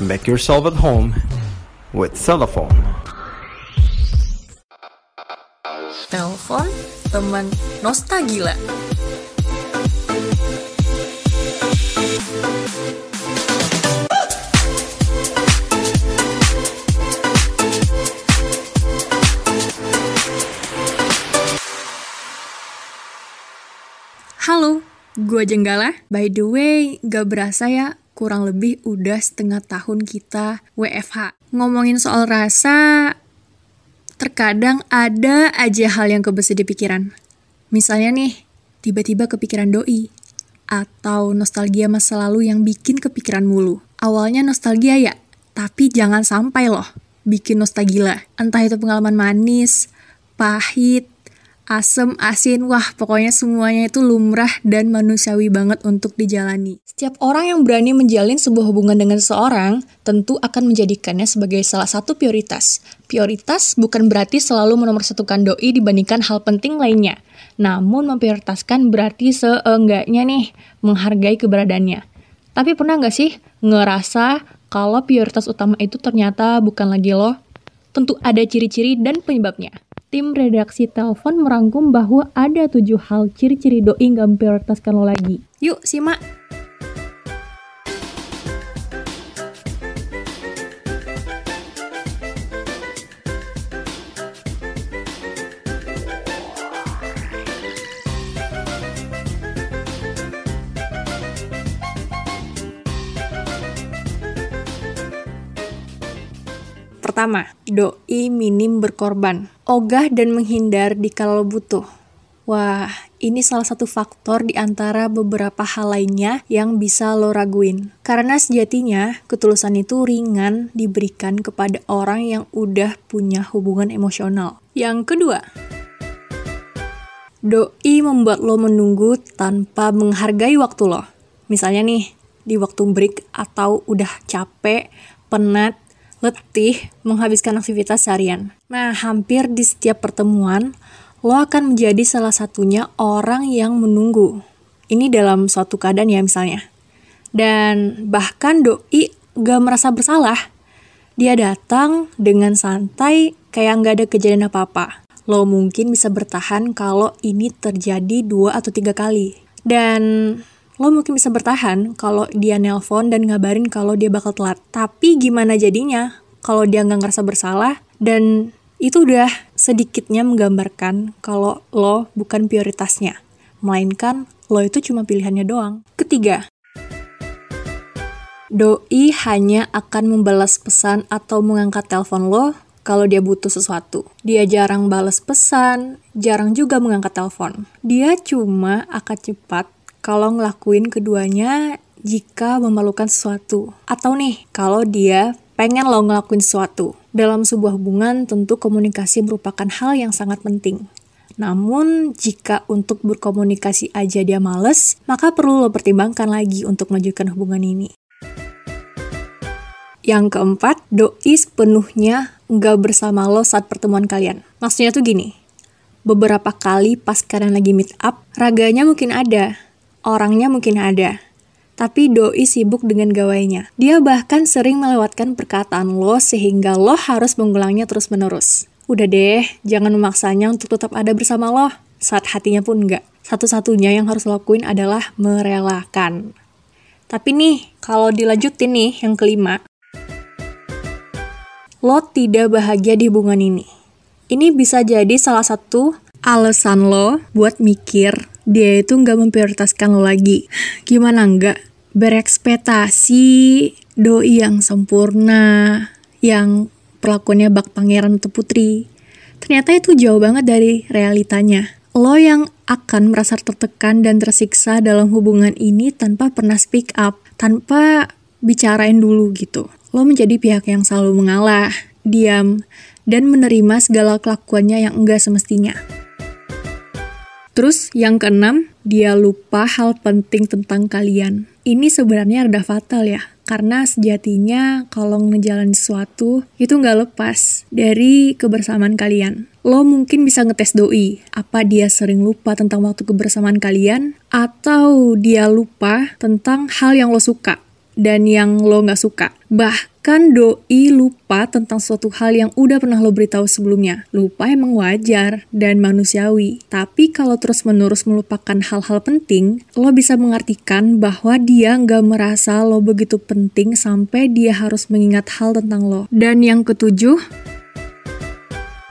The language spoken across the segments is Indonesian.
Make yourself at home with Cellphone. Telepon teman nostalgia. Halo, gue Jenggala. By the way, gak berasa ya, kurang lebih udah setengah tahun kita WFH. Ngomongin soal rasa, terkadang ada aja hal yang kebesit di pikiran. Misalnya nih, tiba-tiba kepikiran doi, atau nostalgia masa lalu yang bikin kepikiran mulu. Awalnya nostalgia ya, tapi jangan sampai loh bikin nostalgia. Entah itu pengalaman manis, pahit, asem, asin, wah pokoknya semuanya itu lumrah dan manusiawi banget untuk dijalani. Setiap orang yang berani menjalin sebuah hubungan dengan seseorang tentu akan menjadikannya sebagai salah satu prioritas. Prioritas bukan berarti selalu menomorsatukan doi dibandingkan hal penting lainnya. Namun memprioritaskan berarti seenggaknya nih menghargai keberadaannya. Tapi pernah nggak sih ngerasa kalau prioritas utama itu ternyata bukan lagi lo? Tentu ada ciri-ciri dan penyebabnya. Tim redaksi telepon merangkum bahwa ada tujuh hal ciri-ciri doi nggak memprioritaskan lo lagi. Yuk, simak! Pertama, doi minim berkorban. Ogah dan menghindar di kalau butuh. Wah, ini salah satu faktor di antara beberapa hal lainnya yang bisa lo raguin. Karena sejatinya, ketulusan itu ringan diberikan kepada orang yang udah punya hubungan emosional. Yang kedua, doi membuat lo menunggu tanpa menghargai waktu lo. Misalnya nih, di waktu break atau udah capek, penat, letih menghabiskan aktivitas harian. Nah, hampir di setiap pertemuan, lo akan menjadi salah satunya orang yang menunggu. Ini dalam suatu keadaan ya misalnya. Dan bahkan doi gak merasa bersalah. Dia datang dengan santai kayak gak ada kejadian apa-apa. Lo mungkin bisa bertahan kalau ini terjadi dua atau tiga kali. Dan lo mungkin bisa bertahan kalau dia nelpon dan ngabarin kalau dia bakal telat. Tapi gimana jadinya kalau dia nggak ngerasa bersalah dan itu udah sedikitnya menggambarkan kalau lo bukan prioritasnya, melainkan lo itu cuma pilihannya doang. Ketiga, doi hanya akan membalas pesan atau mengangkat telepon lo kalau dia butuh sesuatu. Dia jarang balas pesan, jarang juga mengangkat telepon. Dia cuma akan cepat kalau ngelakuin keduanya jika memerlukan sesuatu. Atau nih, kalau dia pengen lo ngelakuin sesuatu. Dalam sebuah hubungan, tentu komunikasi merupakan hal yang sangat penting. Namun, jika untuk berkomunikasi aja dia males, maka perlu lo pertimbangkan lagi untuk melanjutkan hubungan ini. Yang keempat, doi sepenuhnya nggak bersama lo saat pertemuan kalian. Maksudnya tuh gini, beberapa kali pas kalian lagi meet up, raganya mungkin ada, orangnya mungkin ada, tapi doi sibuk dengan gawainya. Dia bahkan sering melewatkan perkataan lo sehingga lo harus mengulangnya terus-menerus. Udah deh, jangan memaksanya untuk tetap ada bersama lo, saat hatinya pun enggak. Satu-satunya yang harus lo lakuin adalah merelakan. Tapi nih, kalau dilanjutin nih, yang kelima, lo tidak bahagia di hubungan ini. Ini bisa jadi salah satu alasan lo buat mikir dia itu nggak memprioritaskan lo lagi. Gimana enggak? berekspektasi doi yang sempurna, yang perlakuannya bak pangeran atau putri. Ternyata itu jauh banget dari realitanya. Lo yang akan merasa tertekan dan tersiksa dalam hubungan ini tanpa pernah speak up, tanpa bicarain dulu gitu. Lo menjadi pihak yang selalu mengalah, diam, dan menerima segala kelakuannya yang enggak semestinya. Terus yang keenam, dia lupa hal penting tentang kalian. Ini sebenarnya rada fatal ya. Karena sejatinya kalau ngejalan sesuatu itu nggak lepas dari kebersamaan kalian. Lo mungkin bisa ngetes doi, apa dia sering lupa tentang waktu kebersamaan kalian, atau dia lupa tentang hal yang lo suka dan yang lo nggak suka. Bahkan doi lupa tentang suatu hal yang udah pernah lo beritahu sebelumnya. Lupa emang wajar dan manusiawi. Tapi kalau terus-menerus melupakan hal-hal penting, lo bisa mengartikan bahwa dia nggak merasa lo begitu penting sampai dia harus mengingat hal tentang lo. Dan yang ketujuh,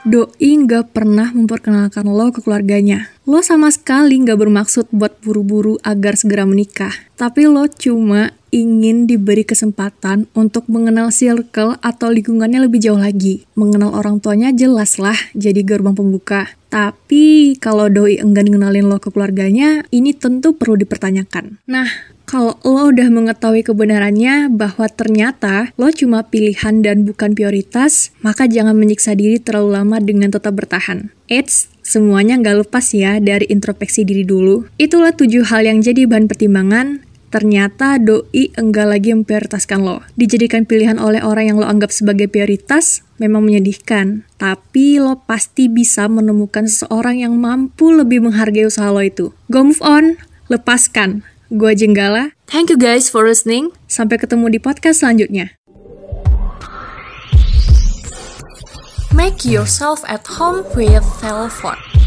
Doi nggak pernah memperkenalkan lo ke keluarganya. Lo sama sekali nggak bermaksud buat buru-buru agar segera menikah. Tapi lo cuma ingin diberi kesempatan untuk mengenal circle atau lingkungannya lebih jauh lagi. Mengenal orang tuanya jelas lah jadi gerbang pembuka. Tapi kalau doi enggan ngenalin lo ke keluarganya, ini tentu perlu dipertanyakan. Nah, kalau lo udah mengetahui kebenarannya bahwa ternyata lo cuma pilihan dan bukan prioritas, maka jangan menyiksa diri terlalu lama dengan tetap bertahan. Eits, semuanya nggak lepas ya dari introspeksi diri dulu. Itulah tujuh hal yang jadi bahan pertimbangan ternyata doi enggak lagi memprioritaskan lo. Dijadikan pilihan oleh orang yang lo anggap sebagai prioritas memang menyedihkan. Tapi lo pasti bisa menemukan seseorang yang mampu lebih menghargai usaha lo itu. Go move on, lepaskan. Gue Jenggala. Thank you guys for listening. Sampai ketemu di podcast selanjutnya. Make yourself at home with Telfort.